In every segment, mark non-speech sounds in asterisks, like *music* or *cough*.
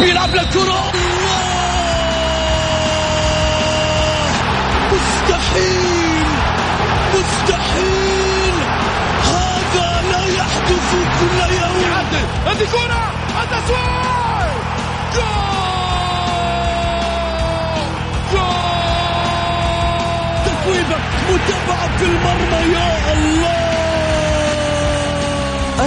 بيلعب للكرة مستحيل مستحيل هذا لا يحدث كل يوم هذه كرة التسويق جول جول متابعة في المرمى يا الله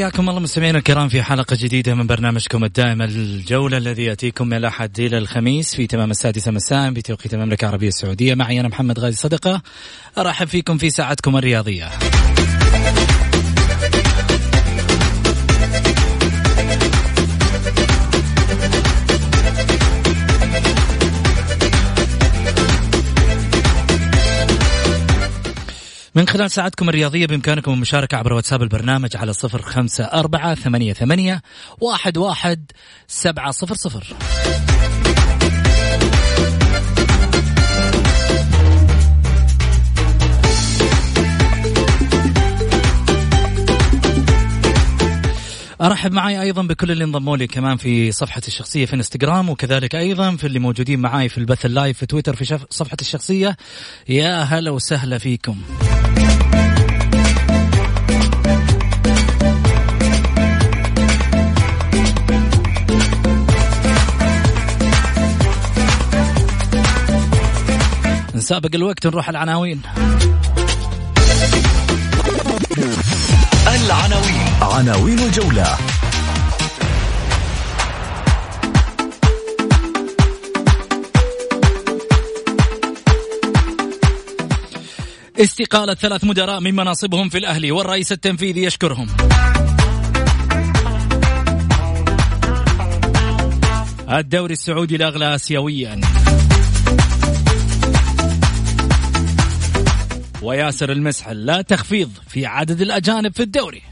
حياكم الله مستمعينا الكرام في حلقة جديدة من برنامجكم الدائم الجولة الذي يأتيكم من الأحد إلى الخميس في تمام السادسة مساء بتوقيت المملكة العربية السعودية. معي أنا محمد غازي صدقة أرحب فيكم في ساعتكم الرياضية. من خلال ساعتكم الرياضية بإمكانكم المشاركة عبر واتساب البرنامج على صفر خمسة أربعة ثمانية, ثمانية واحد, واحد سبعة صفر صفر أرحب معي أيضا بكل اللي انضموا لي كمان في صفحتي الشخصية في إنستغرام وكذلك أيضا في اللي موجودين معي في البث اللايف في تويتر في. صفحتي الشخصية يا هلا وسهلا فيكم نسابق الوقت نروح العناوين. العناوين. عناوين الجولة. استقالة ثلاث مدراء من مناصبهم في الأهلي والرئيس التنفيذي يشكرهم. الدوري السعودي الأغلى آسيويا. وياسر المسحل لا تخفيض في عدد الأجانب في الدوري.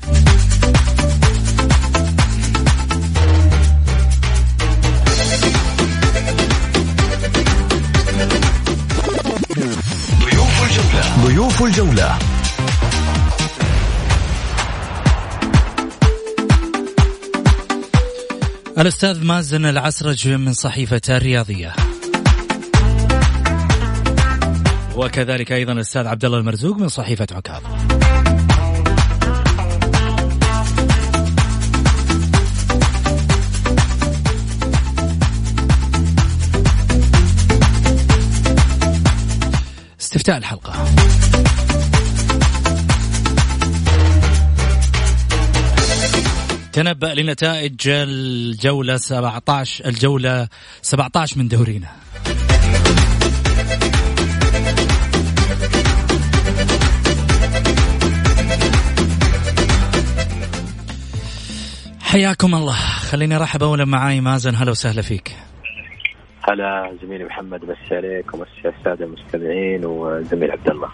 ضيوف الجولة. ضيوف الجولة الأستاذ مازن العسرج من صحيفة الرياضية. وكذلك أيضا الأستاذ عبد الله المرزوق من صحيفة عكاظ. استفتاء الحلقة. تنبأ لنتائج الجولة 17 الجولة 17 من دورينا. حياكم الله. خليني أرحب اولا معاي مازن. هلا وسهلا فيك. هلا زميلي محمد مسي عليك ومسي الساده المستمعين وزميل عبد الله.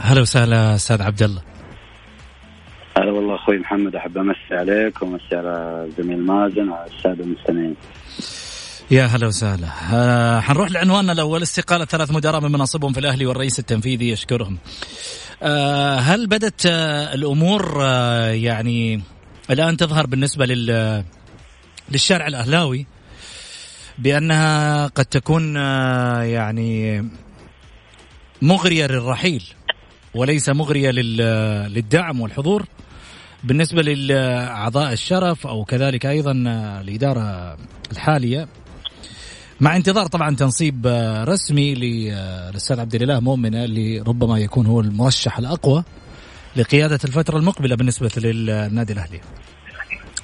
هلا وسهلا أستاذ عبد الله. هلا والله أخوي محمد أحب امسي عليك ومسي على زميل مازن وعلى الساده المستمعين. يا هلا وسهلا. آه حنروح لعنواننا الأول. استقالة ثلاث مدراء من مناصبهم في الأهلي والرئيس التنفيذي يشكرهم. آه هل بدت آه الأمور آه يعني الآن تظهر بالنسبة لل للشارع الأهلاوي بأنها قد تكون آه يعني مغرية للرحيل وليس مغرية للدعم والحضور. بالنسبة لاعضاء الشرف أو كذلك أيضا الإدارة الحالية مع انتظار طبعا تنصيب رسمي للأستاذ عبد الاله مؤمنه اللي ربما يكون هو المرشح الأقوى. لقيادة الفترة المقبلة بالنسبة للنادي الأهلي.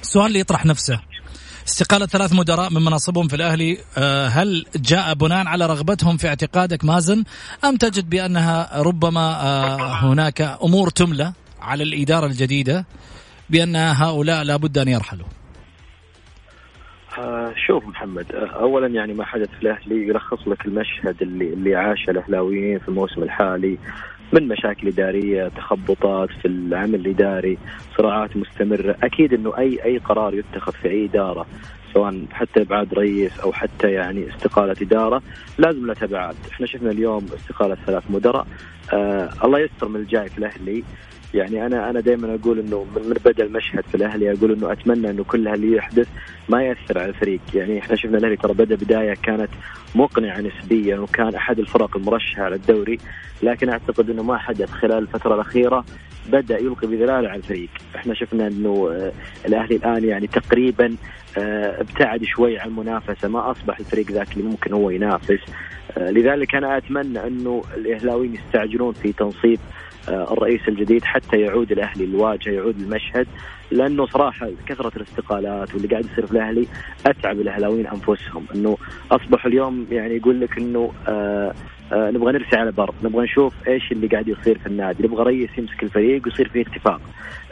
السؤال اللي يطرح نفسه. استقالة ثلاث مدراء من مناصبهم في الأهلي آه، هل جاء بناء على رغبتهم في اعتقادك مازن أم تجد بأنها ربما آه، هناك أمور تملى على الإدارة الجديدة بأن هؤلاء لابد أن يرحلوا؟ آه شوف محمد اولا يعني ما حدث في الأهلي يلخص لك المشهد اللي اللي عاشه الأهلاويين في الموسم الحالي. من مشاكل إدارية تخبطات في العمل الإداري صراعات مستمرة. أكيد إنه أي أي قرار يتخذ في أي إدارة سواء حتى إبعاد رئيس أو حتى يعني استقالة إدارة لازم له تبعات، إحنا شفنا اليوم استقالة ثلاث مدراء. آه الله يستر من الجاي في الأهلي. يعني أنا أنا دائما أقول إنه من بدأ المشهد في الأهلي أقول إنه أتمنى إنه كل اللي يحدث ما يأثر على الفريق. يعني إحنا شفنا الأهلي ترى بدأ بداية كانت مقنعة نسبيا وكان أحد الفرق المرشحة على الدوري لكن أعتقد إنه ما حدث خلال الفترة الأخيرة بدأ يلقي بظلاله على الفريق. إحنا شفنا إنه آه، الأهلي الآن يعني تقريبا آه، ابتعد شوي عن المنافسة ما أصبح الفريق ذاك اللي ممكن هو ينافس. آه، لذلك أنا أتمنى إنه الأهلاويين يستعجلون في تنصيب الرئيس الجديد حتى يعود الأهلي الواجهه يعود المشهد لأنه صراحة كثرة الاستقالات واللي قاعد يصير في الأهلي أتعب الأهلاويين أنفسهم. إنه أصبحوا اليوم يعني يقول لك إنه آه آه نبغى نرسي على بر نبغى نشوف إيش اللي قاعد يصير في النادي نبغى رئيس يمسك الفريق ويصير فيه اتفاق.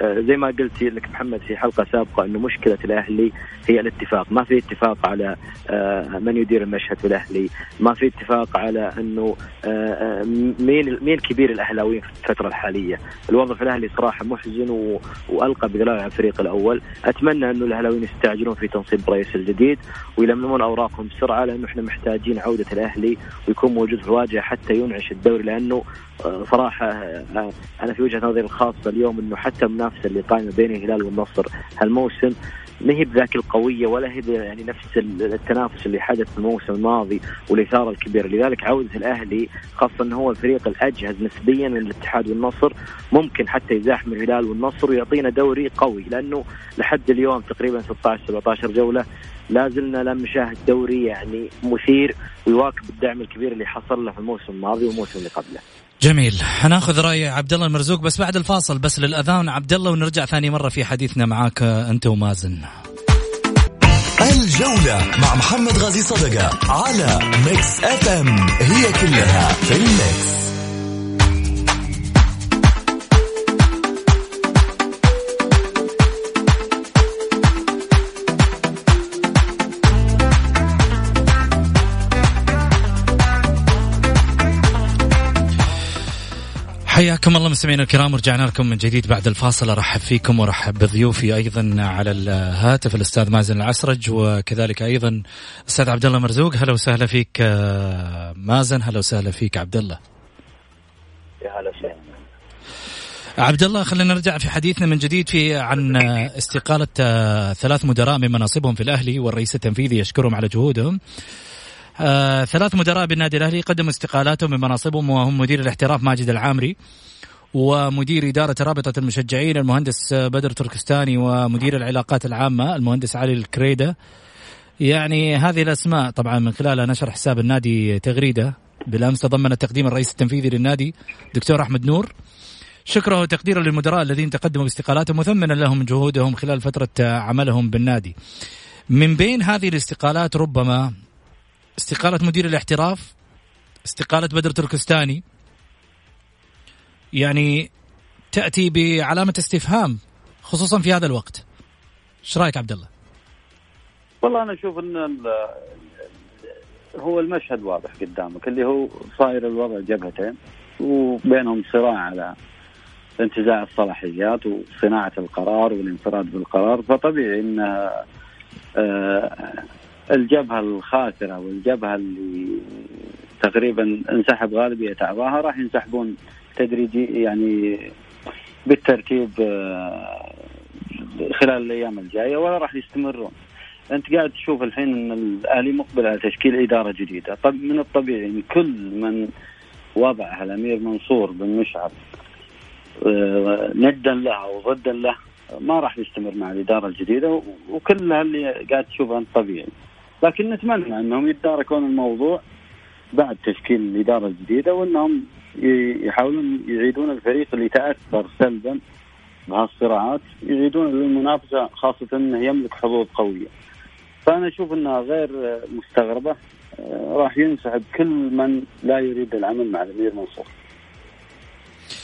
آه زي ما قلت لك محمد في حلقة سابقة إنه مشكلة الأهلي هي الاتفاق. ما في اتفاق على آه من يدير المشهد في الأهلي. ما في اتفاق على إنه مين مين كبير الأهلاويين في الفترة الحالية. الوضع في الأهلي صراحة محزن وألقى بذلال على الفريق الأول. أتمنى إنه الأهلاويين يستعجلون في تنصيب الرئيس الجديد ويلملمون أوراقهم بسرعة لأنه إحنا محتاجين عودة الأهلي ويكون موجود في الواجهه حتى ينعش الدوري لأنه آه، صراحة آه، أنا في وجهة نظري الخاصة اليوم إنه حتى المنافسه اللي قائمة بين الهلال والنصر هالموسم ما هي بذاك القوية ولا هي يعني نفس التنافس اللي حدث في الموسم الماضي والإثارة الكبيرة لذلك عوده الأهلي خاصة انه هو الفريق الأجهز نسبيا من الاتحاد والنصر ممكن حتى يزاحم الهلال والنصر ويعطينا دوري قوي لأنه لحد اليوم تقريبا 16 17 جولة لا زلنا لم نشاهد دوري يعني مثير ويواكب الدعم الكبير اللي حصل له في الموسم الماضي والموسم اللي قبله. جميل. حناخذ رأي عبد الله المرزوق بس بعد الفاصل بس للأذان. عبد الله ونرجع ثاني مرة في حديثنا معاك أنت ومازن. الجولة مع محمد غازي صدقة على ميكس اف ام هي كلها في ال mix حياكم الله مستمعينا الكرام ورجعنا لكم من جديد بعد الفاصل. أرحب فيكم وارحب بضيوفي أيضا على الهاتف الأستاذ مازن العسرج وكذلك أيضا الاستاذ عبد الله مرزوق. هلا وسهلا فيك آه، مازن. هلا وسهلا فيك عبد الله. يا هلا وسهلا. عبد الله خلينا نرجع في حديثنا من جديد في عن استقالة آه، ثلاث مدراء من مناصبهم في الأهلي والرئيس التنفيذي يشكرهم على جهودهم. آه ثلاث مدراء بالنادي الأهلي قدموا استقالاتهم من مناصبهم وهم مدير الاحتراف ماجد العامري ومدير إدارة رابطة المشجعين المهندس بدر تركستاني ومدير العلاقات العامة المهندس علي الكريدة. يعني هذه الأسماء طبعا من خلالها نشر حساب النادي تغريدة. بالأمس تضمن تقديم الرئيس التنفيذي للنادي دكتور أحمد نور. شكره وتقديره للمدراء الذين تقدموا باستقالاتهم مثمنا لهم جهودهم خلال فترة عملهم بالنادي. من بين هذه الاستقالات ربما استقالة مدير الاحتراف استقالة بدر تركستاني. يعني تأتي بعلامة استفهام خصوصا في هذا الوقت. إيش رأيك عبد الله؟ والله أنا أشوف إن هو المشهد واضح قدامك اللي هو صاير الوضع جبهتين وبينهم صراع على انتزاع الصلاحيات وصناعة القرار والانفراد بالقرار. فطبيعي إن آه، الجبهة الخاسرة والجبهة اللي تقريبا انسحب غالبية أعضائها راح ينسحبون تدريجي يعني بالترتيب آه، خلال الأيام الجاية ولا راح يستمرون. أنت قاعد تشوف الحين إن الاهلي مقبل على تشكيل إدارة جديدة، طب من الطبيعي إن كل من وضعها الأمير منصور بن مشعل آه، ندا له أو ضدا له ما راح يستمر مع الإدارة الجديدة وكل اللي قاعد تشوفه طبيعي. لكن نتمنى أنهم يتداركون الموضوع بعد تشكيل الإدارة الجديدة وأنهم يحاولون يعيدون الفريق اللي تاثر سلبا بهالصراعات يعيدون للمنافسه خاصة انه يملك حظوظ قوية. فأنا أشوف إنها غير مستغربة راح ينسحب كل من لا يريد العمل مع الأمير منصور.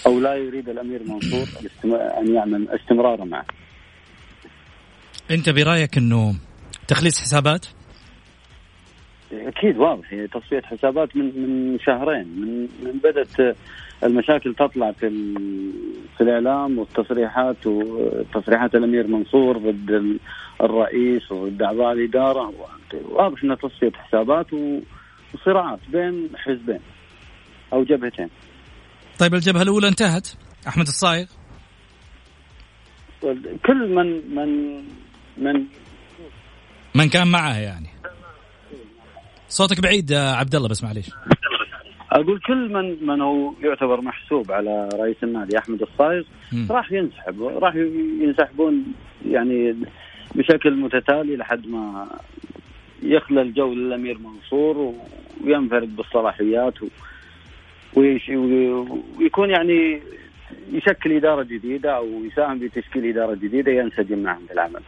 أو لا يريد الأمير منصور أن يعمل استمراره معه. أنت برأيك إنه تخليص حسابات؟ أكيد واضح هي تصفية حسابات من من شهرين من من بدأت المشاكل تطلع في في الإعلام والتصريحات وتصريحات الأمير منصور ضد الرئيس وضد اعضاء الإدارة. واضح إنها تصفية حسابات وصراعات بين حزبين أو جبهتين. طيب الجبهة الأولى انتهت. أحمد الصايغ. كل من من من من كان معه يعني. صوتك بعيد عبد الله بس معليش. أقول كل من من هو يعتبر محسوب على رئيس النادي أحمد الصايغ راح ينسحب راح ينسحبون يعني بشكل متتالي لحد ما يخلى الجو للأمير منصور وينفرد بالصلاحيات ويكون يعني يشكل إدارة جديدة أو يساهم بتشكيل إدارة جديدة ينسجم معهم بالعمل.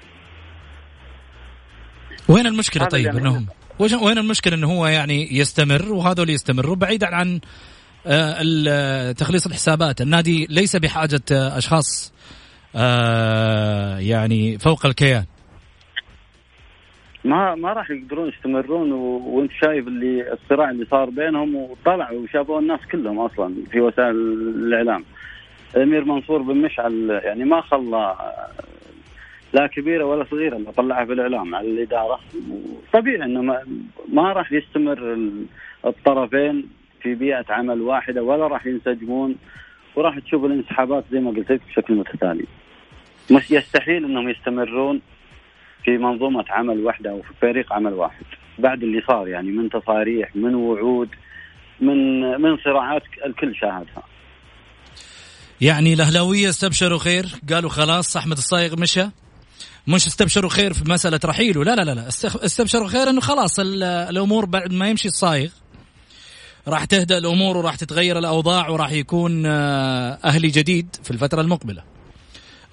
وين المشكلة طيب إنهم؟ وين المشكلة إنه هو يعني يستمر وهذول يستمروا بعيدا عن آه، تخليص الحسابات. النادي ليس بحاجة آه، أشخاص آه، يعني فوق الكيان. ما ما راح يقدرون يستمرون وانت شايف اللي الصراع اللي صار بينهم وطلعوا وشافوا الناس كلهم أصلا في وسائل الإعلام. الامير منصور بن مشعل يعني ما خلى لا كبيرة ولا صغيرة اللي طلعها في الاعلام على الإدارة طبيعي إنه ما, ما راح يستمر الطرفين في بيئة عمل واحدة ولا راح ينسجمون وراح تشوف الانسحابات زي ما قلت لك بشكل متتالي. مش يستحيل إنهم يستمرون في منظومة عمل واحدة أو في فريق عمل واحد بعد اللي صار يعني من تصاريح من وعود من من صراعات الكل شاهدها. يعني الأهلاوية استبشروا خير قالوا خلاص أحمد الصايغ مشى مش استبشروا خير في مسألة رحيله لا لا لا, لا. استبشروا خير إنه خلاص الأمور بعد ما يمشي الصايغ راح تهدأ الأمور وراح تتغير الأوضاع وراح يكون آه، أهلي جديد في الفترة المقبلة.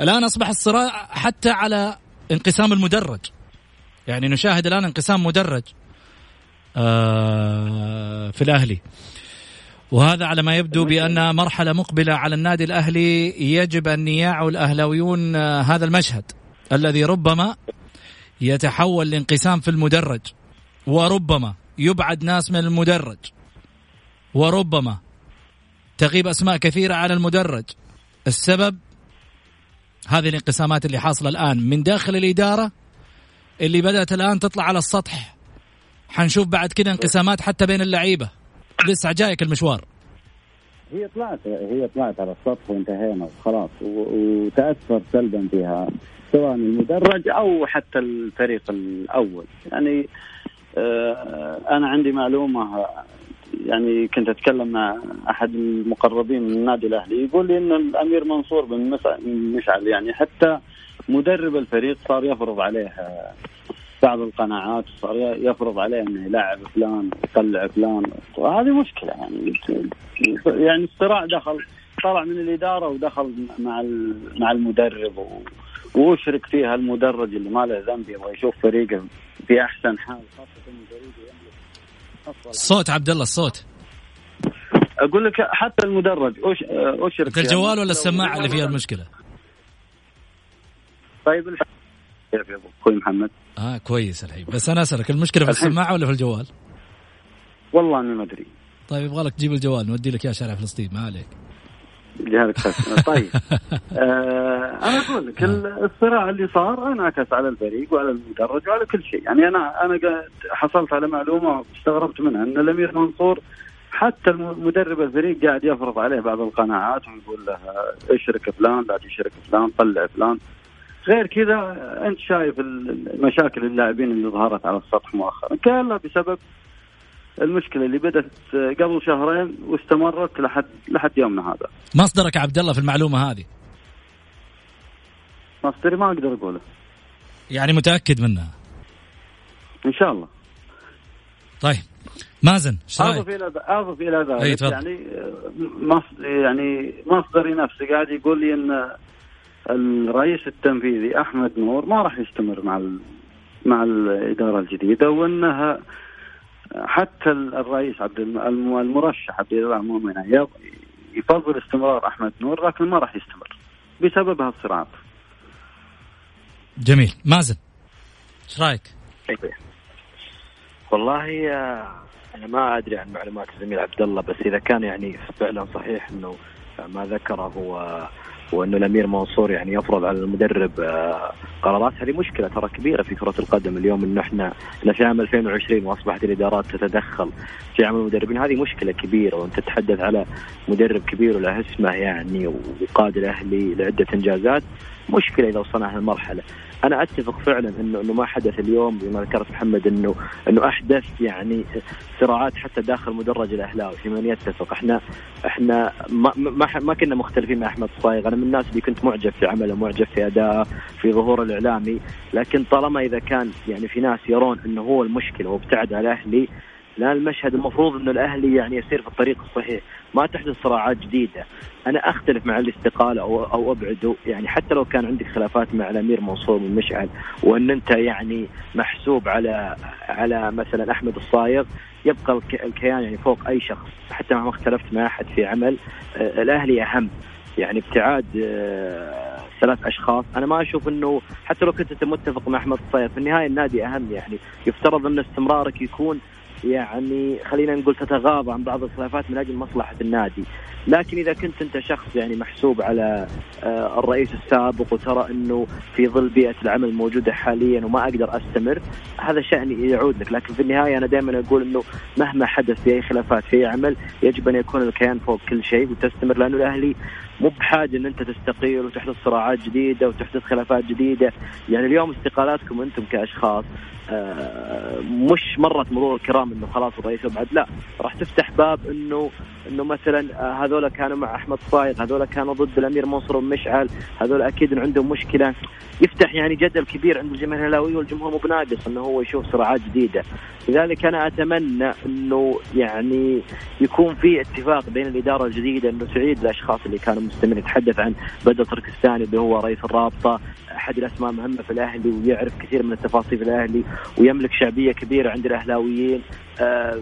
الآن أصبح الصراع حتى على انقسام المدرج. يعني نشاهد الآن انقسام مدرج آه، في الأهلي. وهذا على ما يبدو بأن مرحلة مقبلة على النادي الأهلي يجب أن يعوا الأهلاويون آه، هذا المشهد. الذي ربما يتحول لانقسام في المدرج وربما يبعد ناس من المدرج وربما تغيب أسماء كثيرة على المدرج. السبب؟ هذه الانقسامات اللي حاصلة الآن من داخل الإدارة اللي بدأت الآن تطلع على السطح. حنشوف بعد كده انقسامات حتى بين اللعيبة. لسه جايك المشوار. هي طلعت هي طلعت على السطح وانتهينا وخلاص وتاثر سلبا فيها. سواء المدرج أو حتى الفريق الأول. يعني آه، أنا عندي معلومة يعني كنت أتكلم مع أحد المقربين من النادي الأهلي يقول لي إن الأمير منصور بن مشعل يعني حتى مدرب الفريق صار يفرض عليه بعض القناعات صار يفرض عليه إنه يلعب فلان يطلع فلان. وهذه مشكلة يعني يعني الصراع دخل طلع من الإدارة ودخل مع مع المدرب واشرك فيها المدرج اللي ما له ذنب يبغى يشوف فريقه في أحسن حال خاصة الصوت عبد الله الصوت أقول لك حتى المدرج أش... أشرك الجوال ولا السماعة اللي فيها المشكلة؟ طيب كيف يا أخوي محمد؟ آه كويس الحين. بس أنا أسألك المشكلة في السماعة ولا في الجوال؟ والله اني ما أدري. طيب يبغى لك تجيب الجوال نودي لك اياه شارع فلسطين ما عليك. جهالك *laughs* طيب. آه أنا أقول لك الصراع اللي صار انعكس على الفريق وعلى المدرج وعلى كل شيء. يعني أنا أنا حصلت على معلومة استغربت منها إن الأمير منصور حتى مدرب الفريق قاعد يفرض عليه بعض القناعات ويقول له اشرك فلان لا تشرك فلان طلع فلان. غير كذا أنت شايف المشاكل اللاعبين اللي ظهرت على السطح مؤخرا. كلها بسبب المشكلة اللي بدأت قبل شهرين واستمرت لحد لحد يومنا هذا. مصدرك عبد الله في المعلومة هذه؟ مصدري ما أقدر أقوله. يعني متأكد منها؟ إن شاء الله. طيب مازن اضف إلى اضف إلى ذلك يعني مصدر يعني مصدري نفسه قاعد يقول لي إن الرئيس التنفيذي أحمد نور ما راح يستمر مع مع الإدارة الجديدة وإنها حتى الرئيس عبد المرشح عبد الله المؤمن يفضل استمرار أحمد نور لكن ما راح يستمر بسبب هالصراعات. جميل، مازن إيش رأيك؟ والله آه، أنا ما أدري عن معلومات الزميل عبد الله بس إذا كان يعني فعلا صحيح إنه ما ذكره هو وانه الأمير منصور يعني يفرض على المدرب آه، قرارات. هذه مشكلة ترى كبيرة في كرة القدم اليوم انه إحنا إحنا في عام 2020 وأصبحت الإدارات تتدخل في عمل المدربين. هذه مشكلة كبيرة وأنت تتحدث على مدرب كبير وله اسمه يعني وقاد الأهلي لعدة إنجازات. مشكلة إذا وصلنا هالمرحله أنا أتفق فعلا انه إنه ما حدث اليوم زي ما ذكرت محمد انه إنه أحدث يعني صراعات حتى داخل مدرج الأهلاوي في من يتفق إحنا إحنا ما ما, ما كنا مختلفين مع أحمد صايغ أنا من الناس اللي كنت معجب في عمله معجب في ادائه في ظهوره الإعلامي. لكن طالما إذا كان يعني في ناس يرون إنه هو المشكلة وابتعد على الأهلي لا المشهد المفروض إنه الأهلي يعني يسير في الطريق الصحيح ما تحدث صراعات جديدة. أنا أختلف مع الاستقالة أو أو أبعده يعني حتى لو كان عندك خلافات مع الأمير منصور من مشعل وأن أنت يعني محسوب على على مثلا أحمد الصايغ يبقى الكيان يعني فوق أي شخص. حتى ما اختلفت مع أحد في عمل آه، الأهلي أهم. يعني ابتعاد آه، ثلاث أشخاص. أنا ما أشوف إنه حتى لو كنت أنت متفق مع أحمد الصايغ في النهاية النادي أهم. يعني يفترض إن استمرارك يكون يعني خلينا نقول تتغاضى عن بعض الخلافات من أجل مصلحة النادي، لكن إذا كنت أنت شخص يعني محسوب على آه، الرئيس السابق وترى إنه في ظل بيئة العمل الموجوده حاليا وما أقدر أستمر، هذا شأن يعود لك، لكن في النهاية أنا دائما أقول إنه مهما حدث في أي خلافات في أي عمل يجب أن يكون الكيان فوق كل شيء وتستمر لأنه الأهلي مو بحاجة إن أنت تستقيل وتحدث صراعات جديدة وتحدث خلافات جديدة، يعني اليوم استقالاتكم أنتم كأشخاص آه، مش مرت مرور الكرام إنه خلاص الرئيس يبعد لا. راح تفتح باب إنه إنه مثلا آه، هذول كانوا مع أحمد صايغ هذول كانوا ضد الأمير منصور ومشعل هذول أكيد عندهم مشكلة. يفتح يعني جدل كبير عند الجماهير الهلاويه والجمهور مو بناقص إنه هو يشوف صراعات جديدة. لذلك أنا أتمنى إنه يعني يكون في اتفاق بين الإدارة الجديدة إنه تعيد الأشخاص اللي كانوا مستمرين يتحدث عن بدر تركستاني اللي هو رئيس الرابطة. أحد الأسماء المهمة في الأهلي ويعرف كثير من التفاصيل في الأهلي ويملك شعبية كبيرة عند الأهلاويين. آه،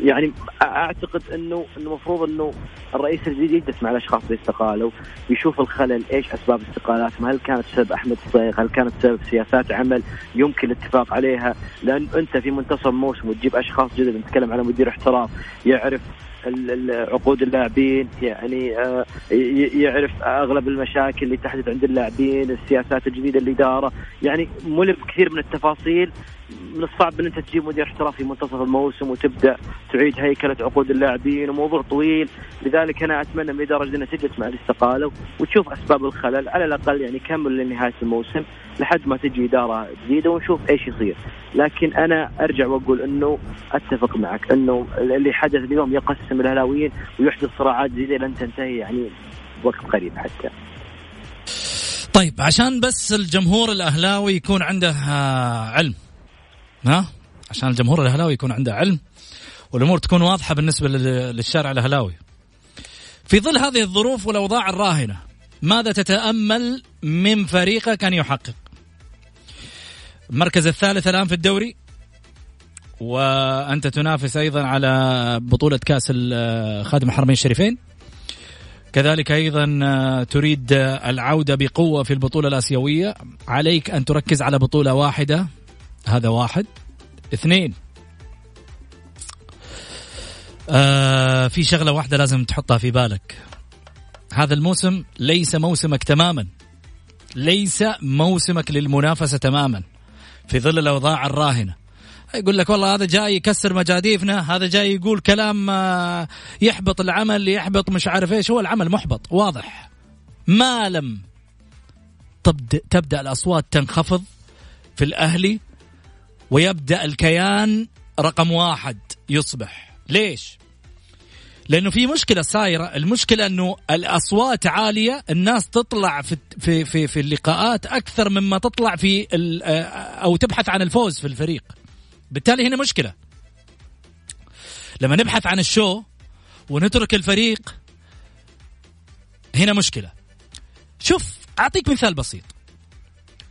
يعني أعتقد انه المفروض إنه الرئيس الجديد يجلس مع الأشخاص اللي استقالوا يشوف الخلل إيش أسباب استقالاتهم؟ هل كانت بسبب أحمد الصيغ؟ هل كانت بسبب سياسات عمل يمكن الاتفاق عليها؟ لأن أنت في منتصف الموسم وتجيب أشخاص جدد نتكلم على مدير احتراف يعرف عقود اللاعبين يعني آه، يعرف أغلب المشاكل اللي تحدث عند اللاعبين السياسات الجديدة الاداره يعني ملم كثير من التفاصيل من الصعب إن أنت تجيب مدير احتراف في منتصف الموسم وتبدأ تعيد هيكلة عقود اللاعبين. وموضوع طويل. لذلك أنا أتمنى من الاداره انها تجلس مع الاستقالة وتشوف أسباب الخلل. على الأقل يعني كمل لنهاية الموسم لحد ما تجي إدارة جديدة ونشوف إيش يصير. لكن أنا أرجع وأقول إنه أتفق معك إنه اللي حدث اليوم يقسم الهلاويين ويحدث صراعات جديدة لن تنتهي يعني وقت قريب حتى. طيب عشان بس الجمهور الأهلاوي يكون عنده آه، علم ها؟ عشان الجمهور الاهلاوي يكون عنده علم والأمور تكون واضحة بالنسبة للشارع الاهلاوي في ظل هذه الظروف والأوضاع الراهنة ماذا تتأمل من فريقك ان يحقق؟ المركز الثالث الآن في الدوري وأنت تنافس أيضا على بطولة كأس خادم الحرمين الشريفين. كذلك أيضا تريد العودة بقوة في البطولة الآسيوية. عليك أن تركز على بطولة واحدة هذا واحد. اثنين. آه في شغلة واحدة لازم تحطها في بالك. هذا الموسم ليس موسمك تماما. ليس موسمك للمنافسة تماما. في ظل الأوضاع الراهنة. يقول لك والله هذا جاي يكسر مجاديفنا هذا جاي يقول كلام آه، يحبط العمل يحبط مش عارف إيش. هو العمل محبط واضح. ما لم تبدأ الأصوات تنخفض في الأهلي ويبدأ الكيان رقم واحد يصبح. ليش؟ لأنه في مشكلة صايره المشكلة أنه الأصوات عالية الناس تطلع في في في, في اللقاءات أكثر مما تطلع في أو تبحث عن الفوز في الفريق. بالتالي هنا مشكلة. لما نبحث عن الشو ونترك الفريق هنا مشكلة. شوف أعطيك مثال بسيط.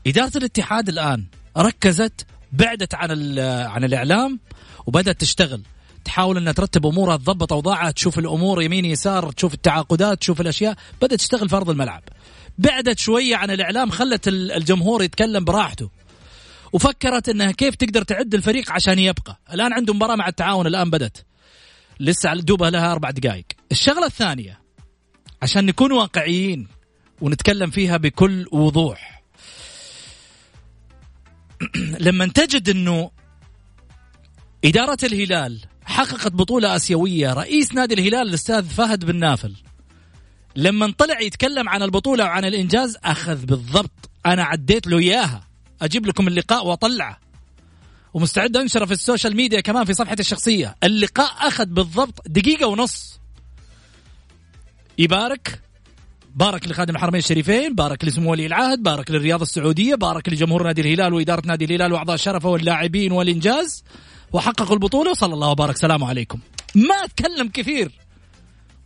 إدارة الاتحاد الآن ركزت بعدت عن عن الإعلام وبدأت تشتغل. تحاول إنها ترتب أمورها تضبط أوضاعها تشوف الأمور يمين يسار تشوف التعاقدات تشوف الأشياء. بدأت تشتغل في أرض الملعب. بعدت شوية عن الإعلام خلت الجمهور يتكلم براحته. وفكرت إنها كيف تقدر تعد الفريق عشان يبقى. الآن عنده مباراة مع التعاون الآن بدت لسه دوبها لها أربع دقائق. الشغلة الثانية عشان نكون واقعيين ونتكلم فيها بكل وضوح *clears throat* لما تجد إنه إدارة الهلال حققت بطولة آسيوية رئيس نادي الهلال الأستاذ فهد بن نافل لما طلع يتكلم عن البطولة وعن الإنجاز أخذ بالضبط. أنا عديت له إياها. أجيب لكم اللقاء وأطلعه. ومستعد أنشره في السوشيال ميديا كمان في صفحتي الشخصية. اللقاء أخذ بالضبط دقيقة ونص. يبارك. بارك لخادم الحرمين الشريفين بارك لسمو ولي العهد بارك للرياضة السعودية بارك لجمهور نادي الهلال وإدارة نادي الهلال وأعضاء شرفه واللاعبين والإنجاز وحققوا البطولة وصلى الله وبارك سلام عليكم ما تكلم كثير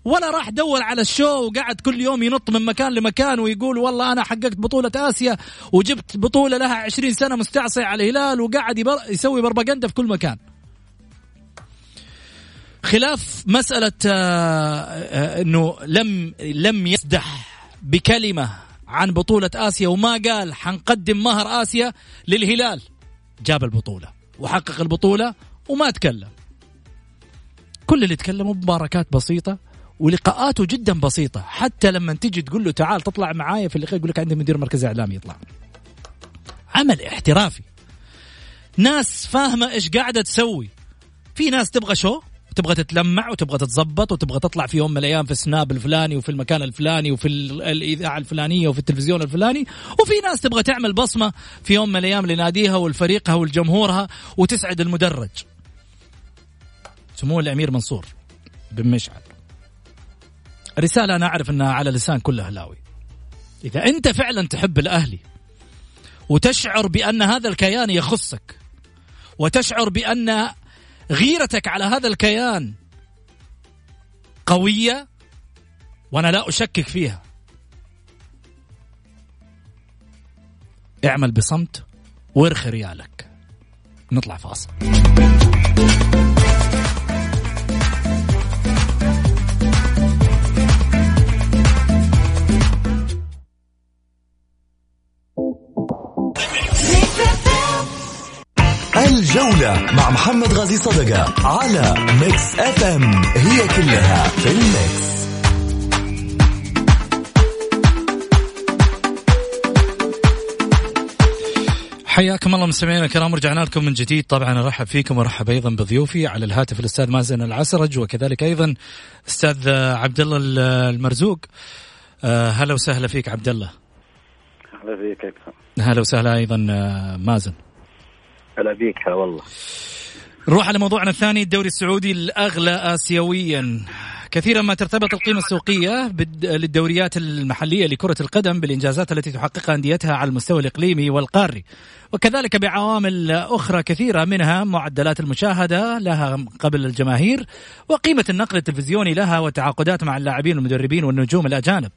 ولا راح دور على الشو وقعد كل يوم ينط من مكان لمكان ويقول والله أنا حققت بطولة آسيا وجبت بطولة لها عشرين سنة مستعصي على الهلال وقعد. يسوي بربقنده في كل مكان. خلاف مسألة آه، آه، إنه لم لم يسدح بكلمة عن بطولة آسيا وما قال حنقدم مهر آسيا للهلال. جاب البطولة. وحقق البطولة وما تكلم. كل اللي تكلموا بمباركات بسيطة ولقاءاته جدا بسيطة. حتى لما تيجي تقول له تعال تطلع معايا في اللقاء يقول لك عندي مدير مركز إعلامي يطلع. عمل احترافي. ناس فاهمة إيش قاعدة تسوي. في ناس تبغى شو؟ تبغى تتلمع وتبغى تتظبط وتبغى تطلع في يوم من الأيام في السناب الفلاني وفي المكان الفلاني وفي الإذاعة الفلانية وفي التلفزيون الفلاني. وفي ناس تبغى تعمل بصمة في يوم من الأيام لناديها ولفريقها ولجمهورها وتسعد المدرج. سمو الأمير منصور بن مشعل. رسالة أنا أعرف أنها على لسان كل أهلاوي. إذا أنت فعلا تحب الأهلي وتشعر بأن هذا الكيان يخصك وتشعر بأن غيرتك على هذا الكيان قوية وأنا لا أشكك فيها. اعمل بصمت وارخي ريالك. نطلع فاصل. الجولة مع محمد غازي صدقة على Mix FM هي كلها في ال mix. حياكم الله مستمعينا الكرام ورجعنا لكم من جديد. طبعا ارحب فيكم وارحب أيضا بضيوفي على الهاتف الأستاذ مازن العسرج وكذلك أيضا أستاذ عبد الله المرزوق. آه، هلا وسهلا فيك عبد الله أهلا فيك هلا وسهلا أيضا آه، مازن. هلا بيك والله. نروح على موضوعنا الثاني الدوري السعودي الأغلى اسيويا. كثيرا ما ترتبط القيمة السوقية للدوريات المحلية لكرة القدم بالإنجازات التي تحققها أنديتها على المستوى الإقليمي والقاري. وكذلك بعوامل أخرى كثيرة منها معدلات المشاهدة لها قبل الجماهير وقيمة النقل التلفزيوني لها وتعاقدات مع اللاعبين والمدربين والنجوم الأجانب.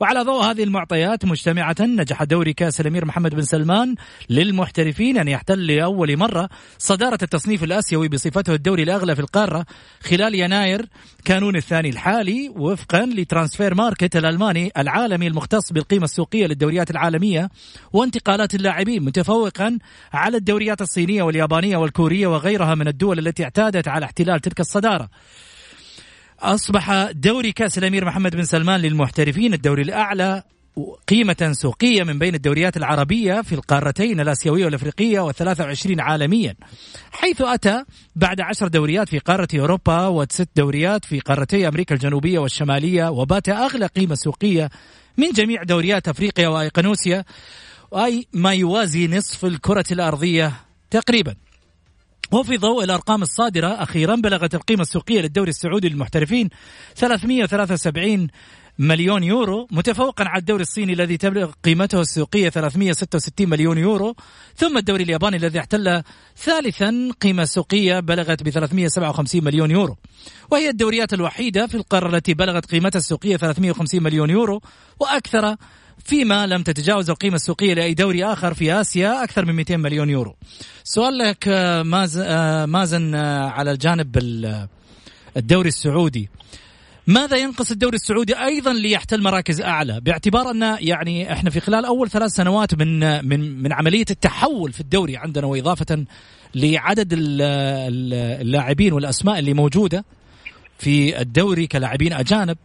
وعلى ضوء هذه المعطيات مجتمعة نجح دوري كأس الأمير محمد بن سلمان للمحترفين أن يحتل لأول مرة صدارة التصنيف الآسيوي بصفته الدوري الأغلى في القارة خلال يناير كانون الثاني. الحالي وفقا ل Transfermarkt الألماني العالمي المختص بالقيمة السوقية للدوريات العالمية وانتقالات اللاعبين متفوق سابقا على الدوريات الصينية واليابانية والكورية وغيرها من الدول التي اعتادت على احتلال تلك الصدارة. أصبح دوري كأس الأمير محمد بن سلمان للمحترفين الدوري الأعلى قيمة سوقية من بين الدوريات العربية في القارتين الآسيوية والأفريقية والثلاثة وعشرين عالميا حيث أتى بعد عشر دوريات في قارة أوروبا وست دوريات في قارتي أمريكا الجنوبية والشمالية وبات أغلى قيمة سوقية من جميع دوريات أفريقيا وأيقنوسيا أي ما يوازي نصف الكرة الأرضية تقريبا. وفي ضوء الأرقام الصادرة أخيرا بلغت القيمة السوقية للدوري السعودي للمحترفين 373 مليون يورو متفوقا على الدوري الصيني الذي تبلغ قيمته السوقية 366 مليون يورو ثم الدوري الياباني الذي احتل ثالثا قيمة سوقية بلغت ب 357 مليون يورو. وهي الدوريات الوحيدة في القارة التي بلغت قيمتها السوقية 350 مليون يورو وأكثر فيما لم تتجاوز القيمة السوقية لأي دوري آخر في آسيا أكثر من 200 مليون يورو. سؤال لك آه، آه، مازن آه، على الجانب الدوري السعودي. ماذا ينقص الدوري السعودي أيضا ليحتل مراكز أعلى باعتبار أن يعني إحنا في خلال أول ثلاث سنوات من من من عملية التحول في الدوري عندنا وإضافة لعدد اللاعبين والأسماء اللي موجودة في الدوري كلاعبين أجانب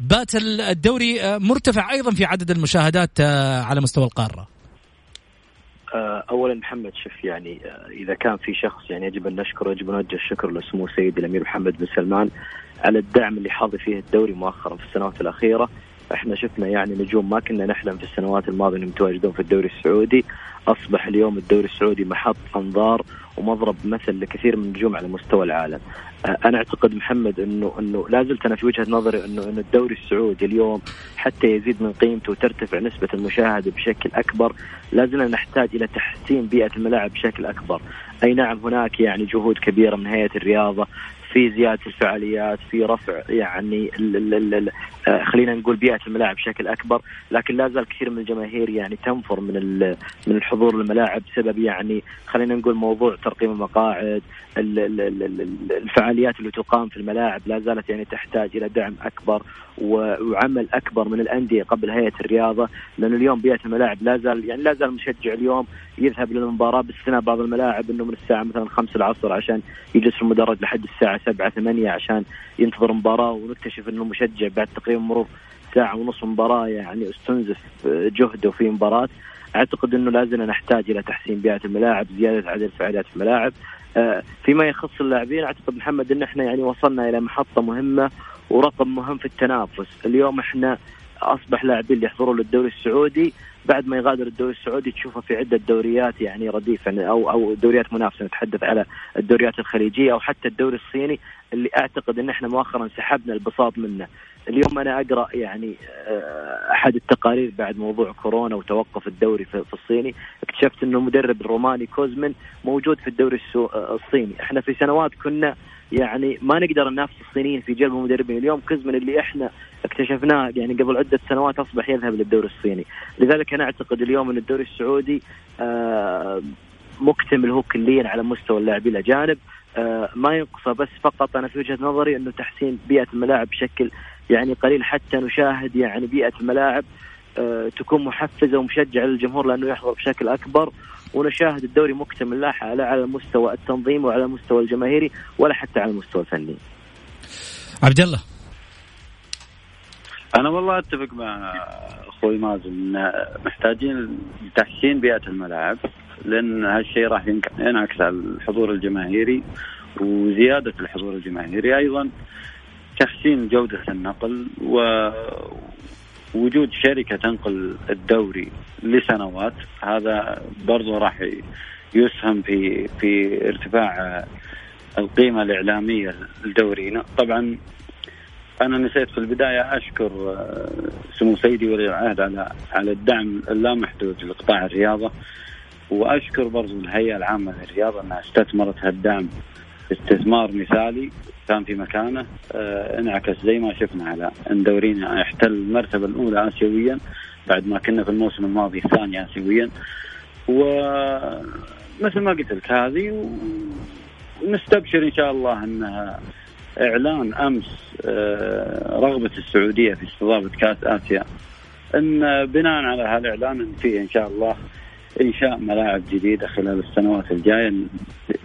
بات الدوري مرتفع أيضا في عدد المشاهدات على مستوى القارة. اولا محمد شوف يعني إذا كان في شخص يعني يجب أن نشكره يجب أن نوجه الشكر لسمو سيدي الأمير محمد بن سلمان على الدعم اللي حاضي فيه الدوري مؤخرا في السنوات الأخيرة إحنا شفنا يعني نجوم ما كنا نحلم في السنوات الماضية إنهم يتواجدون في الدوري السعودي أصبح اليوم الدوري السعودي محط أنظار ومضرب مثل لكثير من النجوم على مستوى العالم. آه، أنا أعتقد محمد انه إنه لا زلت أنا في وجهة نظري انه إنه الدوري السعودي اليوم حتى يزيد من قيمته وترتفع نسبة المشاهدة بشكل أكبر لا زلنا نحتاج إلى تحسين بيئة الملاعب بشكل أكبر. أي نعم هناك يعني جهود كبيرة من هيئة الرياضة في زيادة الفعاليات في رفع يعني خلينا نقول بيئة الملاعب بشكل أكبر لكن لا زال كثير من الجماهير يعني تنفر من من الحضور للملاعب بسبب يعني خلينا نقول موضوع ترقيم المقاعد الفعاليات اللي تقام في الملاعب لا زالت يعني تحتاج إلى دعم أكبر وعمل أكبر من الأندية قبل هيئة الرياضة لأن اليوم بيئة الملاعب لا زال يعني لا زال المشجع اليوم يذهب للمباراه باستثناء بعض الملاعب إنه من الساعة مثلا 5 العصر عشان يجلس في المدرج لحد الساعة 7 8 عشان ينتظر مباراة ونكتشف إنه مشجع بعد تقريبا مرور ساعة ونصف مباراة يعني استنزف جهده في مباراة. أعتقد إنه لازم نحتاج إلى تحسين بيئة الملاعب زيادة عدد الفعاليات في الملاعب. آه، فيما يخص اللاعبين أعتقد محمد إن إحنا يعني وصلنا إلى محطة مهمة ورقم مهم في التنافس. اليوم إحنا أصبح لاعبين اللي يحضرون للدوري السعودي. بعد ما يغادر الدوري السعودي تشوفه في عدة دوريات يعني يعني أو أو دوريات منافسة نتحدث على الدوريات الخليجية أو حتى الدوري الصيني اللي أعتقد إن إحنا مؤخرا سحبنا البساط منه. اليوم أنا أقرأ يعني آه، أحد التقارير بعد موضوع كورونا وتوقف الدوري في الصيني. اكتشفت إنه المدرب الروماني كوزمن موجود في الدوري آه، الصيني، إحنا في سنوات كنا يعني ما نقدر ننافس الصينيين في جلب المدربين. اليوم كوزمن اللي إحنا اكتشفناه يعني قبل عدة سنوات أصبح يذهب للدوري الصيني، لذلك أنا أعتقد اليوم إن الدوري السعودي آه، مكتمل هو كليا على مستوى اللاعبين الأجانب. ما ينقصه بس فقط أنا في وجهة نظري إنه تحسين بيئة الملاعب بشكل يعني قليل حتى نشاهد يعني بيئة الملاعب آه، تكون محفزة ومشجعة للجمهور لأنه يحضر بشكل أكبر. ونشاهد الدوري مكتمل لا على المستوى التنظيمي وعلى المستوى الجماهيري ولا حتى على المستوى الفني. عبد الله. أنا والله أتفق مع أخوي مازن محتاجين لتحسين بيئة الملاعب لأن هالشيء راح ينعكس على الحضور الجماهيري وزيادة الحضور الجماهيري. أيضا تحسين جودة النقل ووجود شركة تنقل الدوري لسنوات هذا برضو راح يسهم في في ارتفاع القيمة الإعلامية لدورينا طبعا أنا نسيت في البداية أشكر آه، سمو سيدي ولي العهد على على الدعم اللامحدود لقطاع الرياضة وأشكر برضو الهيئة العامة للرياضة إنها استثمرت هالدعم استثمار مثالي. كان في مكانه آه انعكس زي ما شفنا على أن دورينا احتل المرتبة الأولى اسيويا بعد ما كنا في الموسم الماضي الثاني اسيويا. ومثل ما قلت لك هذه ونستبشر إن شاء الله انها إعلان أمس آه، رغبة السعودية في استضافة كأس آسيا أن بناء على هالإعلان ان في إن شاء الله انشاء ملاعب جديدة خلال السنوات الجاية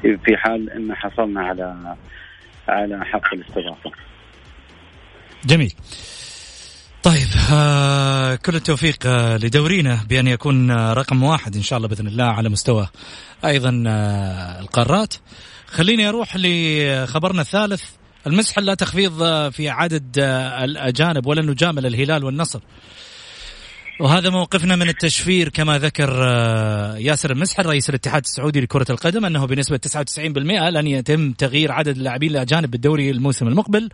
في حال أن حصلنا على على حق الاستضافة. جميل. طيب آه كل التوفيق آه لدورينا بأن يكون آه رقم واحد إن شاء الله بإذن الله على مستوى أيضا آه القارات. خليني أروح لخبرنا الثالث. المسح لا تخفيض آه، في عدد آه الأجانب ولا نجامل الهلال والنصر. وهذا موقفنا من التشفير كما ذكر آه، ياسر المسحر رئيس الاتحاد السعودي لكرة القدم أنه بنسبة 99% لن يتم تغيير عدد اللاعبين الأجانب بالدوري الموسم المقبل.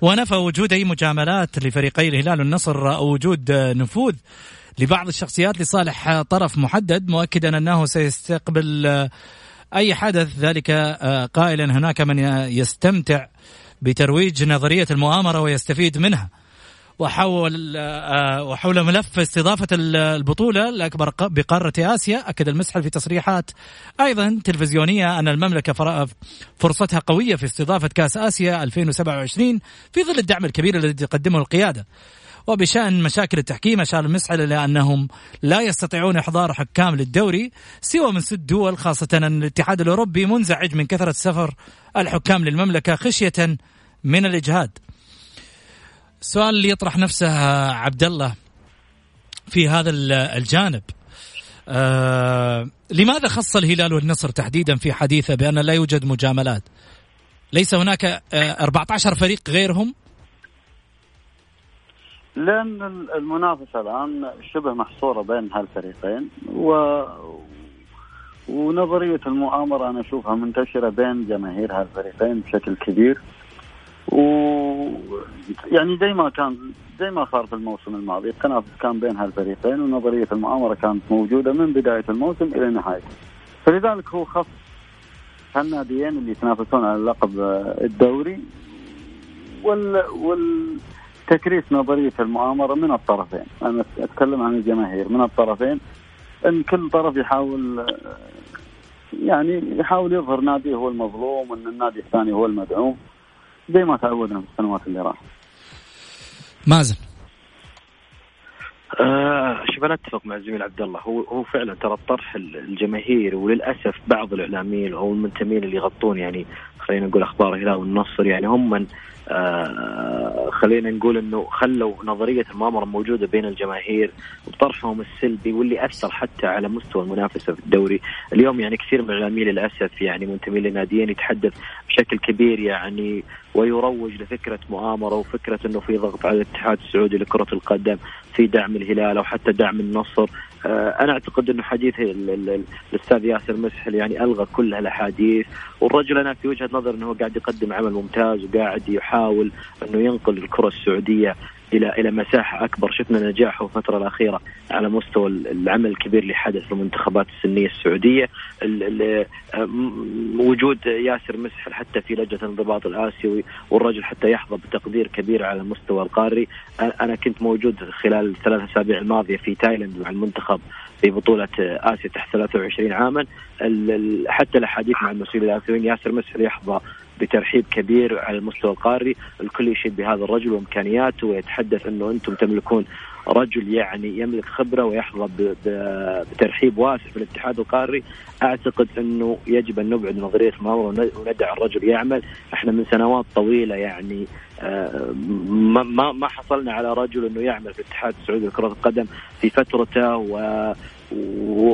ونفى وجود أي مجاملات لفريقي الهلال والنصر أو وجود نفوذ لبعض الشخصيات لصالح طرف محدد مؤكدا أنه سيستقبل أي حدث. ذلك قائلا هناك من يستمتع بترويج نظرية المؤامرة ويستفيد منها. وحول وحول ملف استضافة البطولة الأكبر بقارة آسيا أكد المسحل في تصريحات أيضا تلفزيونية أن المملكة فرصتها قوية في استضافة كأس آسيا 2027 في ظل الدعم الكبير الذي تقدمه القيادة. وبشأن مشاكل التحكيم أشار المسحل إلى أنهم لا يستطيعون إحضار حكام للدوري سوى من ست دول خاصة أن الاتحاد الأوروبي منزعج من كثرة سفر الحكام للمملكة خشية من الإجهاد. السؤال اللي يطرح نفسه عبد الله في هذا الجانب. آه لماذا خص الهلال والنصر تحديدا في حديثه بأن لا يوجد مجاملات؟ ليس هناك آه 14 فريق غيرهم؟ لأن المنافسة الآن شبه محصورة بين هالفريقين و ونظرية المؤامرة أنا أشوفها منتشرة بين جماهير هالفريقين بشكل كبير. و يعني زي ما كان زي ما صار في الموسم الماضي التنافس كان بين هالفريقين ونظرية المؤامرة كانت موجودة من بداية الموسم إلى نهايته فلذلك هو خص هالناديين اللي يتنافسون على لقب الدوري وال والتكريس نظرية المؤامرة من الطرفين. أنا أتكلم عن الجماهير من الطرفين. إن كل طرف يحاول يعني يحاول يظهر ناديه هو المظلوم وان النادي الثاني هو المدعوم. زي ما تعودنا في السنوات اللي راحت. مازن. آه شوف أنا أتفق مع الزميل عبد الله هو هو فعلا ترى الطرح الجماهيري وللأسف بعض الإعلاميين أو المنتمين اللي يغطون يعني خلينا نقول أخبار الهلال والنصر. يعني هم من آه خلينا نقول إنه خلوا نظرية المؤامرة موجوده بين الجماهير بطرحهم السلبي واللي أثر حتى على مستوى المنافسة في الدوري، اليوم يعني كثير من الاعلاميين للأسف يعني منتمين لناديين يتحدث بشكل كبير يعني ويروج لفكرة مؤامرة وفكرة إنه في ضغط على الاتحاد السعودي لكرة القدم في دعم الهلال أو حتى دعم النصر. أنا أعتقد إنه حديث الأستاذ ياسر مسحل يعني ألغى كل الاحاديث والرجل أنا في وجهة نظر إنه قاعد يقدم عمل ممتاز وقاعد يحاول إنه ينقل الكرة السعودية إلى إلى مساحة أكبر. شفنا نجاحه الفترة الأخيرة على مستوى العمل الكبير اللي حدث في المنتخبات السنية السعودية. وجود ياسر مسحل حتى في لجنة الانضباط الآسيوي والرجل حتى يحظى بتقدير كبير على المستوى القاري. أنا كنت موجود خلال الثلاث أسابيع الماضية في تايلاند مع المنتخب في بطولة آسيا تحت 23 عاما. حتى الأحاديث مع المسؤولين الآسيويين ياسر مسحل يحظى بترحيب كبير على المستوى القاري. الكل يشيد بهذا الرجل وامكانياته ويتحدث إنه أنتم تملكون رجل يعني يملك خبرة ويحظى بترحيب واسع في الاتحاد القاري. أعتقد إنه يجب أن نبعد نظريه المؤامره وندع الرجل يعمل. إحنا من سنوات طويلة يعني آه، ما ما حصلنا على رجل إنه يعمل في الاتحاد السعودي لكرة القدم في فترته و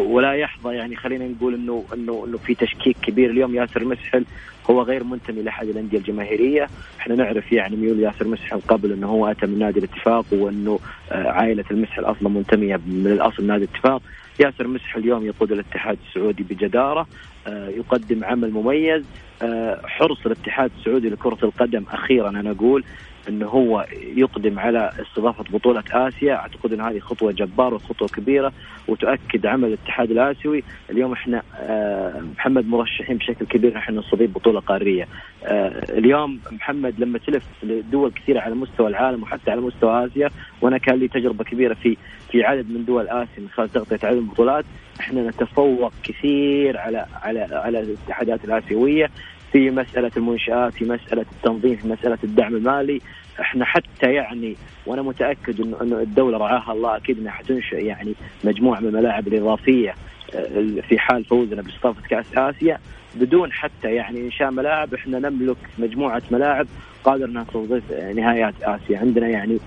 ولا يحظى يعني خلينا نقول انه انه إنه في تشكيك كبير. اليوم ياسر مسحل هو غير منتمي لأحد الأندية الجماهيرية، إحنا نعرف يعني ميول ياسر مسحل قبل إنه هو أتى من نادي الاتفاق وإنه آه، عائلة المسحل أصلا منتمية من الاصل نادي الاتفاق، ياسر مسحل اليوم يقود الاتحاد السعودي بجدارة، آه، يقدم عمل مميز، آه، حرص الاتحاد السعودي لكرة القدم أخيرا أنا أقول إنه هو يقدم على استضافة بطولة آسيا. أعتقد إن هذه خطوة جبارة وخطوة كبيرة وتؤكد عمل الاتحاد الآسيوي. اليوم إحنا آه، محمد مرشحين بشكل كبير نحن نستضيف بطولة قارية. آه، اليوم محمد لما تلف لدول كثيرة على مستوى العالم وحتى على مستوى آسيا وأنا كان لي تجربة كبيرة في في عدد من دول آسيا من خلال تغطية عدد البطولات إحنا نتفوق كثير على على على الاتحادات الآسيوية في مسألة المنشآت في مسألة التنظيم في مسألة الدعم المالي. إحنا حتى يعني وأنا متاكد انه انه الدولة رعاها الله أكيد انها حتنشئ يعني مجموعه من الملاعب الاضافيه آه، في حال فوزنا باستضافه كاس آسيا. بدون حتى يعني انشاء ملاعب إحنا نملك مجموعه ملاعب قادر انها تستضيف نهايات آسيا. عندنا يعني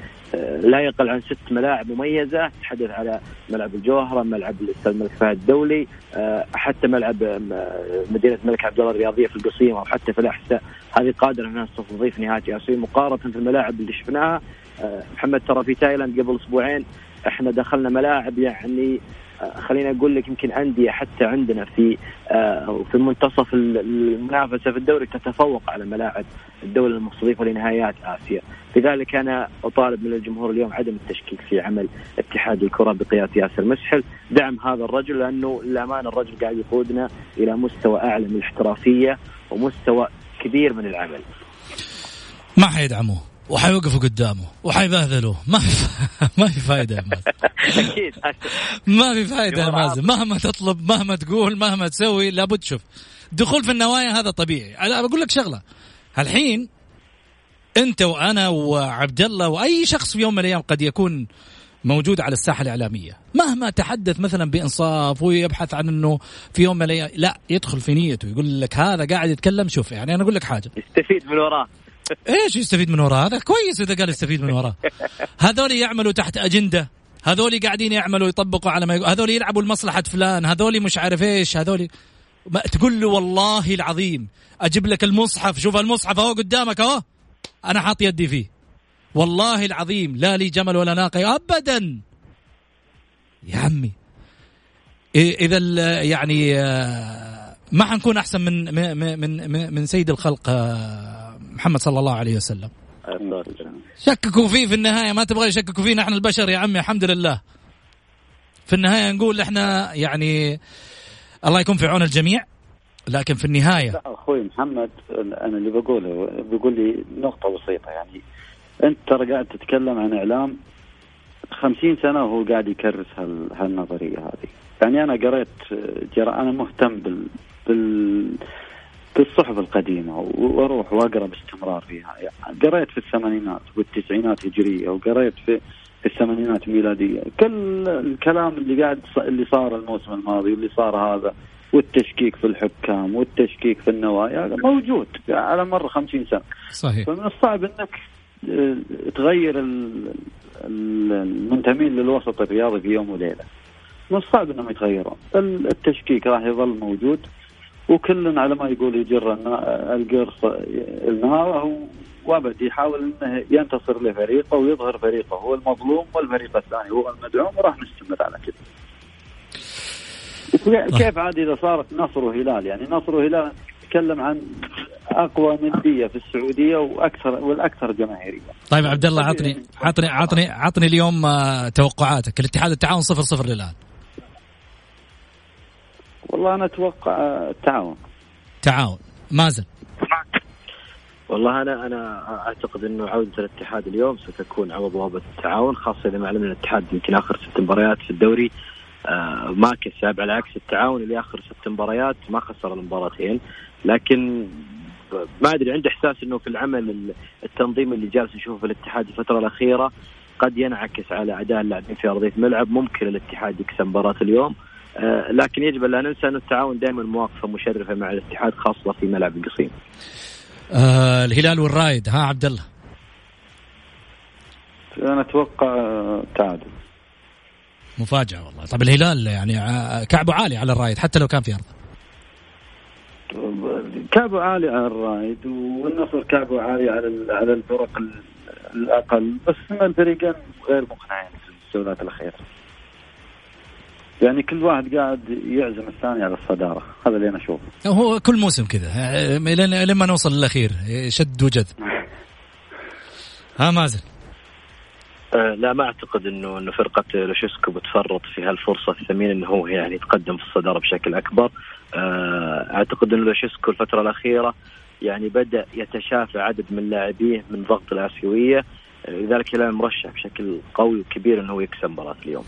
لا يقل عن ست ملاعب مميزة تحدث على ملعب الجوهرة، ملعب الاستاذ الملك فهد الدولي، آه، حتى ملعب آه، مدينة الملك عبد الله الرياضية في القصيم أو حتى في الأحساء. هذه قادرة أنها تستضيف نهايات اسيا مقارنة في الملاعب اللي شفناها. محمد ترى في تايلاند قبل أسبوعين إحنا دخلنا ملاعب يعني خليني أقول لك يمكن انديه حتى عندنا في آه، في منتصف المنافسة في الدوري تتفوق على ملاعب الدولة المستضيفة لنهايات آسيا، لذلك أنا أطالب من الجمهور اليوم عدم التشكيك في عمل اتحاد الكرة بقيادة ياسر مسحل، دعم هذا الرجل لأنه للأمانة الرجل قاعد يقودنا إلى مستوى أعلى من الاحترافية ومستوى كبير من العمل. ما حيدعموه؟ وحيوقفوا قدامه وحيبهذلوه. ما في *laughs* ما في فائده يا مازن أكيد. ما في فائده يا مازن. مهما تطلب مهما تقول مهما تسوي لابد شوف. دخول في النوايا هذا طبيعي. أنا بقول لك شغلة. الحين أنت وأنا وعبد الله وأي شخص في يوم من الأيام قد يكون موجود على الساحة الإعلامية. مهما تحدث مثلا بإنصاف ويبحث عن إنه في يوم من الأيام لا يدخل في نيته. يقول لك هذا قاعد يتكلم. شوف يعني أنا أقول لك حاجة. يستفيد من وراه. إيش يستفيد من وراه؟ هذا كويس إذا قال يستفيد من وراه. هذول يعملوا تحت أجندة. هذول قاعدين يعملوا يطبقوا على ما يقول. هذول يلعبوا لمصلحه فلان هذول مش عارف إيش هذول. ما تقول له والله العظيم أجيب لك المصحف شوف المصحف أهو قدامك أهو. أنا حاط يدي فيه. والله العظيم لا لي جمل ولا ناقة ابدا. يا عمي. إذا يعني آه، ما حنكون أحسن من من من من سيد الخلق آه، محمد صلى الله عليه وسلم. شككوا فيه في النهاية ما تبغى يشككوا فينا إحنا البشر يا عمي الحمد لله. في النهاية نقول إحنا يعني الله يكون في عون الجميع لكن في النهاية لا أخوي محمد أنا اللي بقوله بيقول لي نقطة بسيطة يعني أنت ترى قاعد تتكلم عن إعلام خمسين سنة وهو قاعد يكرس هالنظرية هذه. يعني أنا قريت جرى أنا مهتم بال, بال الصحف القديمة وأروح وأقرأ باستمرار فيها. يعني قريت في الثمانينات والتسعينات هجرية وقريت في في الثمانينات ميلادية. كل الكلام اللي قاعد اللي صار الموسم الماضي واللي صار هذا والتشكيك في الحكام والتشكيك في النوايا هذا موجود على مر خمسين سنة. صحيح. فمن الصعب إنك آه، تغير المنتمين للوسط الرياضي في يوم وليلة. من الصعب إنهم يتغيرون. التشكيك راح يظل موجود. وكل على ما يقول يجر القرص النار وابد يحاول إنه ينتصر لفريقه ويظهر فريقه هو المظلوم والفريق الثاني هو المدعوم وراح نستمر على كذا. كيف عاد إذا صارت نصر وهلال يعني نصر وهلال نتكلم عن أقوى نديه في السعودية وأكثر والأكثر جماهيرية. طيب عبد الله عطني عطني عطني عطني اليوم آه، توقعاتك الاتحاد التعاون صفر صفر للآن. والله أنا أتوقع التعاون تعاون. مازن. والله أنا أنا أعتقد إنه عودة الاتحاد اليوم ستكون عوض بوابه التعاون خاصة إذا ما علمنا الاتحاد يمكن آخر ست مباريات في الدوري. آه ما كسب على عكس التعاون اللي آخر ست مباريات ما خسر المباراتين. لكن ما أدري عندي إحساس إنه في العمل التنظيم اللي جالس نشوفه في الاتحاد الفترة الأخيرة قد ينعكس على أداء اللاعبين في أرضية الملعب. ممكن الاتحاد يكسب مباراة اليوم. آه، لكن يجب لا ننسى أن التعاون دائما مواقفة مشرفة مع الاتحاد خاصة في ملعب القصيم. آه الهلال والرايد ها عبد الله. أنا أتوقع تعادل. مفاجأة والله. طب الهلال يعني آه، كعبه عالي على الرايد حتى لو كان في أرضه. كعبه عالي على الرايد والنصر كعبه عالي على على الفرق الأقل بس الفريقين غير مقنعين في الجولات الأخيرة. يعني كل واحد قاعد يعزم الثاني على الصدارة. هذا اللي أنا أشوفه. هو كل موسم كذا. لما نوصل للأخير. شد وجذب ها مازن. أه لا ما أعتقد إنه إنه فرقة لوشيسكو بتفرط في هالفرصة الثمينه إنه هو يعني يتقدم في الصدارة بشكل أكبر. أه أعتقد إنه لوشيسكو الفترة الأخيرة يعني بدأ يتشافى عدد من لاعبيه من ضغط الآسيوية. لذلك الهلال مرشح بشكل قوي وكبير إنه هو يكسب مباراة اليوم.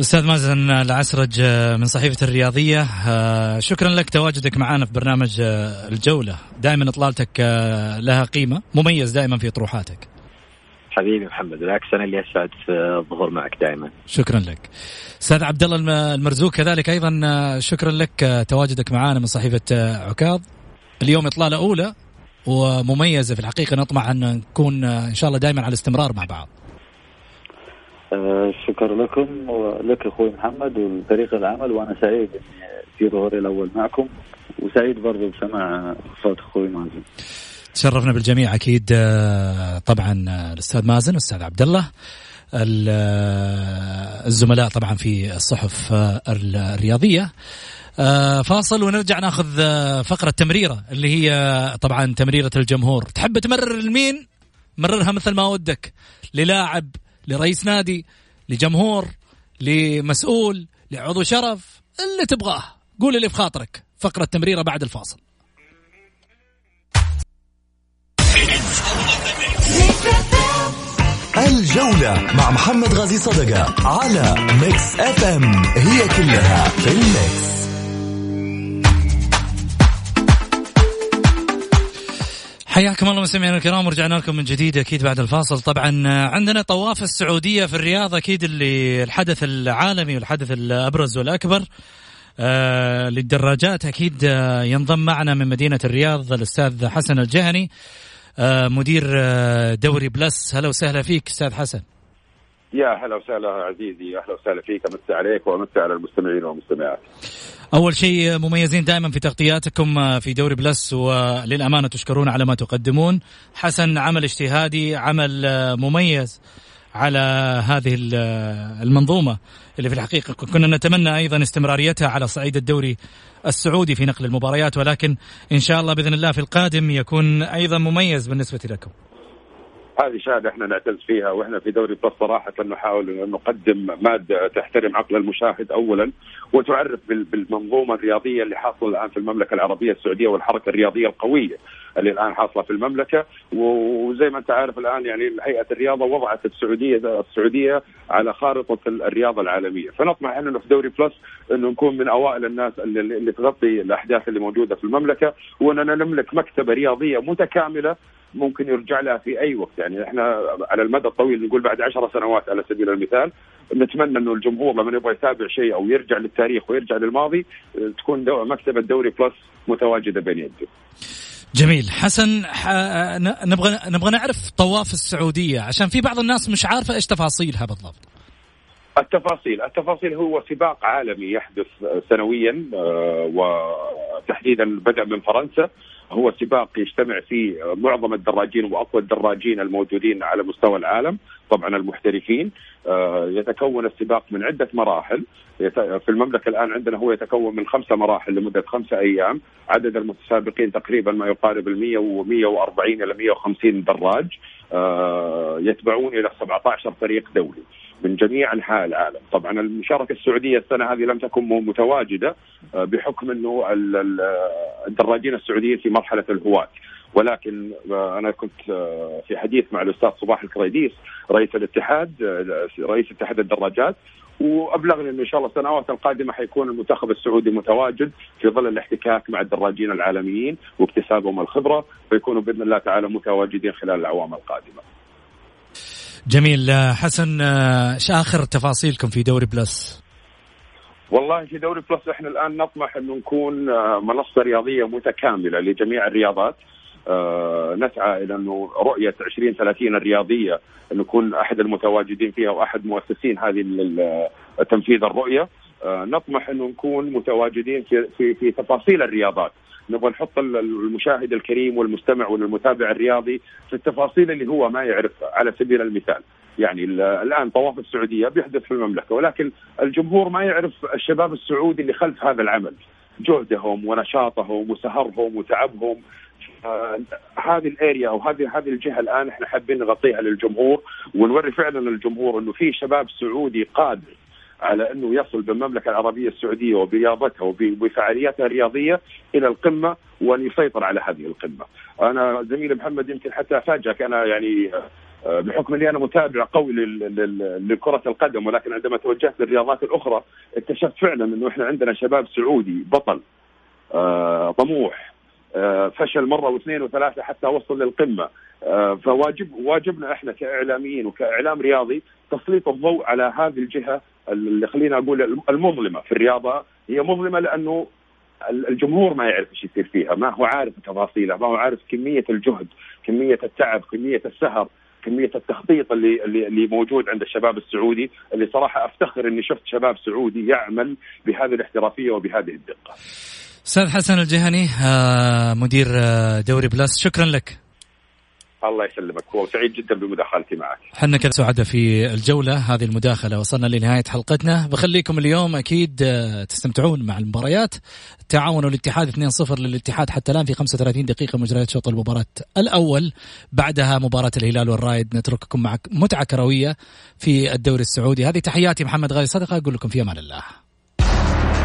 أستاذ مازن العسرج آه، من صحيفة الرياضية. آه، شكرا لك تواجدك معنا في برنامج آه، الجولة. دائما إطلالتك لها قيمة مميز دائما في طروحاتك. حبيبي محمد بالعكس أنا اللي أسعد في الظهور معك دائما. شكرا لك. أستاذ عبد الله المرزوق كذلك أيضا شكرا لك تواجدك معنا من صحيفة عكاظ. اليوم إطلالة أولى ومميزة في الحقيقة. نطمع أن نكون إن شاء الله دائما على استمرار مع بعض. شكرا لكم ولك أخوي محمد ولفريق العمل وأنا سعيد في ظهوري الأول معكم وسعيد برضو بسماع صوت أخوي مازن. تشرفنا بالجميع أكيد آه، طبعا آه، الأستاذ مازن والأستاذ عبد الله آه، الزملاء طبعا في الصحف الرياضية. فاصل ونرجع ناخذ فقرة تمريرة اللي هي طبعا تمريرة الجمهور. تحب تمرر لمين مررها مثل ما ودك للاعب لرئيس نادي لجمهور لمسؤول لعضو شرف اللي تبغاه. قول اللي في خاطرك فقرة تمريرة بعد الفاصل. الجولة مع محمد غازي صدقة على Mix FM. هي كلها في ال mix. حياكم الله مستمعينا الكرام ورجعنا لكم من جديد أكيد بعد الفاصل. طبعا عندنا طواف السعودية في الرياض أكيد اللي الحدث العالمي والحدث الأبرز والأكبر آه للدراجات أكيد آه ينضم معنا من مدينة الرياض الأستاذ حسن الجهني آه، مدير آه، دوري Plus. هلا وسهلا فيك أستاذ حسن. يا هلا وسهلا عزيزي أهلا وسهلا فيك امسي عليك وامسي على المستمعين والمستمعات. أول شيء مميزين دائما في تغطياتكم آه، في دوري Plus وللأمانة تشكرون على ما تقدمون. حسن عمل اجتهادي عمل مميز على هذه المنظومة اللي في الحقيقة كنا نتمنى أيضا استمراريتها على صعيد الدوري السعودي في نقل المباريات ولكن إن شاء الله بإذن الله في القادم يكون أيضا مميز بالنسبة لكم. هذه شهادة إحنا نعتز فيها وإحنا في دوري Plus صراحة نحاول أن نقدم مادة تحترم عقل المشاهد اولا وتعرف بالمنظومة الرياضية اللي حاصلة الآن في المملكة العربية السعودية والحركة الرياضية القوية اللي الآن حاصلة في المملكة. وزي ما أنت عارف الآن يعني هيئة الرياضة وضعت السعوديه السعودية على خارطة الرياضة العالمية. فنطمح انه في دوري Plus انه نكون من أوائل الناس اللي, اللي تغطي الأحداث اللي موجودة في المملكة وإننا نملك مكتبة رياضية متكاملة ممكن يرجع لها في أي وقت يعني إحنا على المدى الطويل نقول بعد عشر سنوات على سبيل المثال نتمنى إنه الجمهور لما يبغى يتابع شيء أو يرجع للتاريخ ويرجع للماضي تكون دو مكتبة دوري Plus متواجدة بين يديه. جميل حسن ح... نبغى نبغى نعرف طواف السعودية عشان في بعض الناس مش عارفة إيش تفاصيلها بالضبط. التفاصيل التفاصيل هو سباق عالمي يحدث سنويا آه، وتحديدا بدأ من فرنسا هو سباق يجتمع فيه معظم الدراجين وأقوى الدراجين الموجودين على مستوى العالم طبعا المحترفين. آه، يتكون السباق من عدة مراحل. في المملكة الآن عندنا هو يتكون من خمسه مراحل لمدة خمسه أيام. عدد المتسابقين تقريبا ما يقارب ال 100 و140 إلى 150 دراج. آه، يتبعون إلى 17 فريق دولي. من جميع أنحاء العالم، طبعا المشاركة السعودية السنة هذه لم تكن متواجدة آه، بحكم إنه الدراجين السعوديين في مرحلة الهواة ولكن آه، أنا كنت آه، في حديث مع الأستاذ صباح الكريديس رئيس الاتحاد رئيس اتحاد الدراجات وأبلغني إنه إن شاء الله السنوات القادمة حيكون المنتخب السعودي متواجد في ظل الاحتكاك مع الدراجين العالميين واكتسابهم الخبرة ويكونوا بإذن الله تعالى متواجدين خلال الأعوام القادمة. جميل. حسن إيش آخر تفاصيلكم في دوري Plus؟ والله في دوري Plus إحنا الآن نطمح إنه نكون آه، منصة رياضية متكاملة لجميع الرياضات. آه، نسعى إلى إنه رؤية 2030 الرياضية نكون أحد المتواجدين فيها وأحد مؤسسين هذه تنفيذ الرؤية. آه، نطمح إنه نكون متواجدين في في في تفاصيل الرياضات. نبغى نحط المشاهد الكريم والمستمع والمتابع الرياضي في التفاصيل اللي هو ما يعرفها على سبيل المثال. يعني الآن طواف السعودية بيحدث في المملكة ولكن الجمهور ما يعرف الشباب السعودي اللي خلف هذا العمل. جهدهم ونشاطهم وسهرهم وتعبهم. آه هذه الأريا أو هذه هذه الجهة الآن إحنا حابين نغطيها للجمهور ونوري فعلا للجمهور إنه في شباب سعودي قادر على أنه يصل بالمملكة العربية السعودية وبرياضتها وبفعالياتها الرياضية إلى القمة وأن يسيطر على هذه القمة. أنا زميلي محمد يمكن حتى افاجئك أنا يعني آه، بحكم أني أنا متابع قوي لكرة القدم ولكن عندما توجهت للرياضات الأخرى اكتشفت فعلا أنه إحنا عندنا شباب سعودي بطل آه، طموح فشل مرة واثنين وثلاثة حتى وصل للقمة. آه، فواجب واجبنا إحنا كإعلاميين وكإعلام رياضي تسليط الضوء على هذه الجهة اللي خلينا أقول المظلمة في الرياضة. هي مظلمة لأنه الجمهور ما يعرف إيش يصير فيها، ما هو عارف تفاصيلها، ما هو عارف كمية الجهد، كمية التعب، كمية السهر، كمية التخطيط اللي اللي اللي موجود عند الشباب السعودي. اللي صراحة أفتخر إني شفت شباب سعودي يعمل بهذه الاحترافية وبهذه الدقة. أستاذ حسن الجهني آه، مدير آه، دوري بلس شكرا لك. الله يسلمك. وسعيد جدا بمداخلتي معك. حنا كذا سعداء في الجولة هذه المداخلة وصلنا لنهاية حلقتنا. بخليكم اليوم أكيد آه، تستمتعون مع المباريات. تعاونوا الاتحاد 2-0 للاتحاد حتى الآن في 35 دقيقة مجريات شوط المباراة الأول. بعدها مباراة الهلال والرايد نترككم مع متعة كروية في الدوري السعودي. هذه تحياتي محمد غالي صدقة أقول لكم في أمان الله.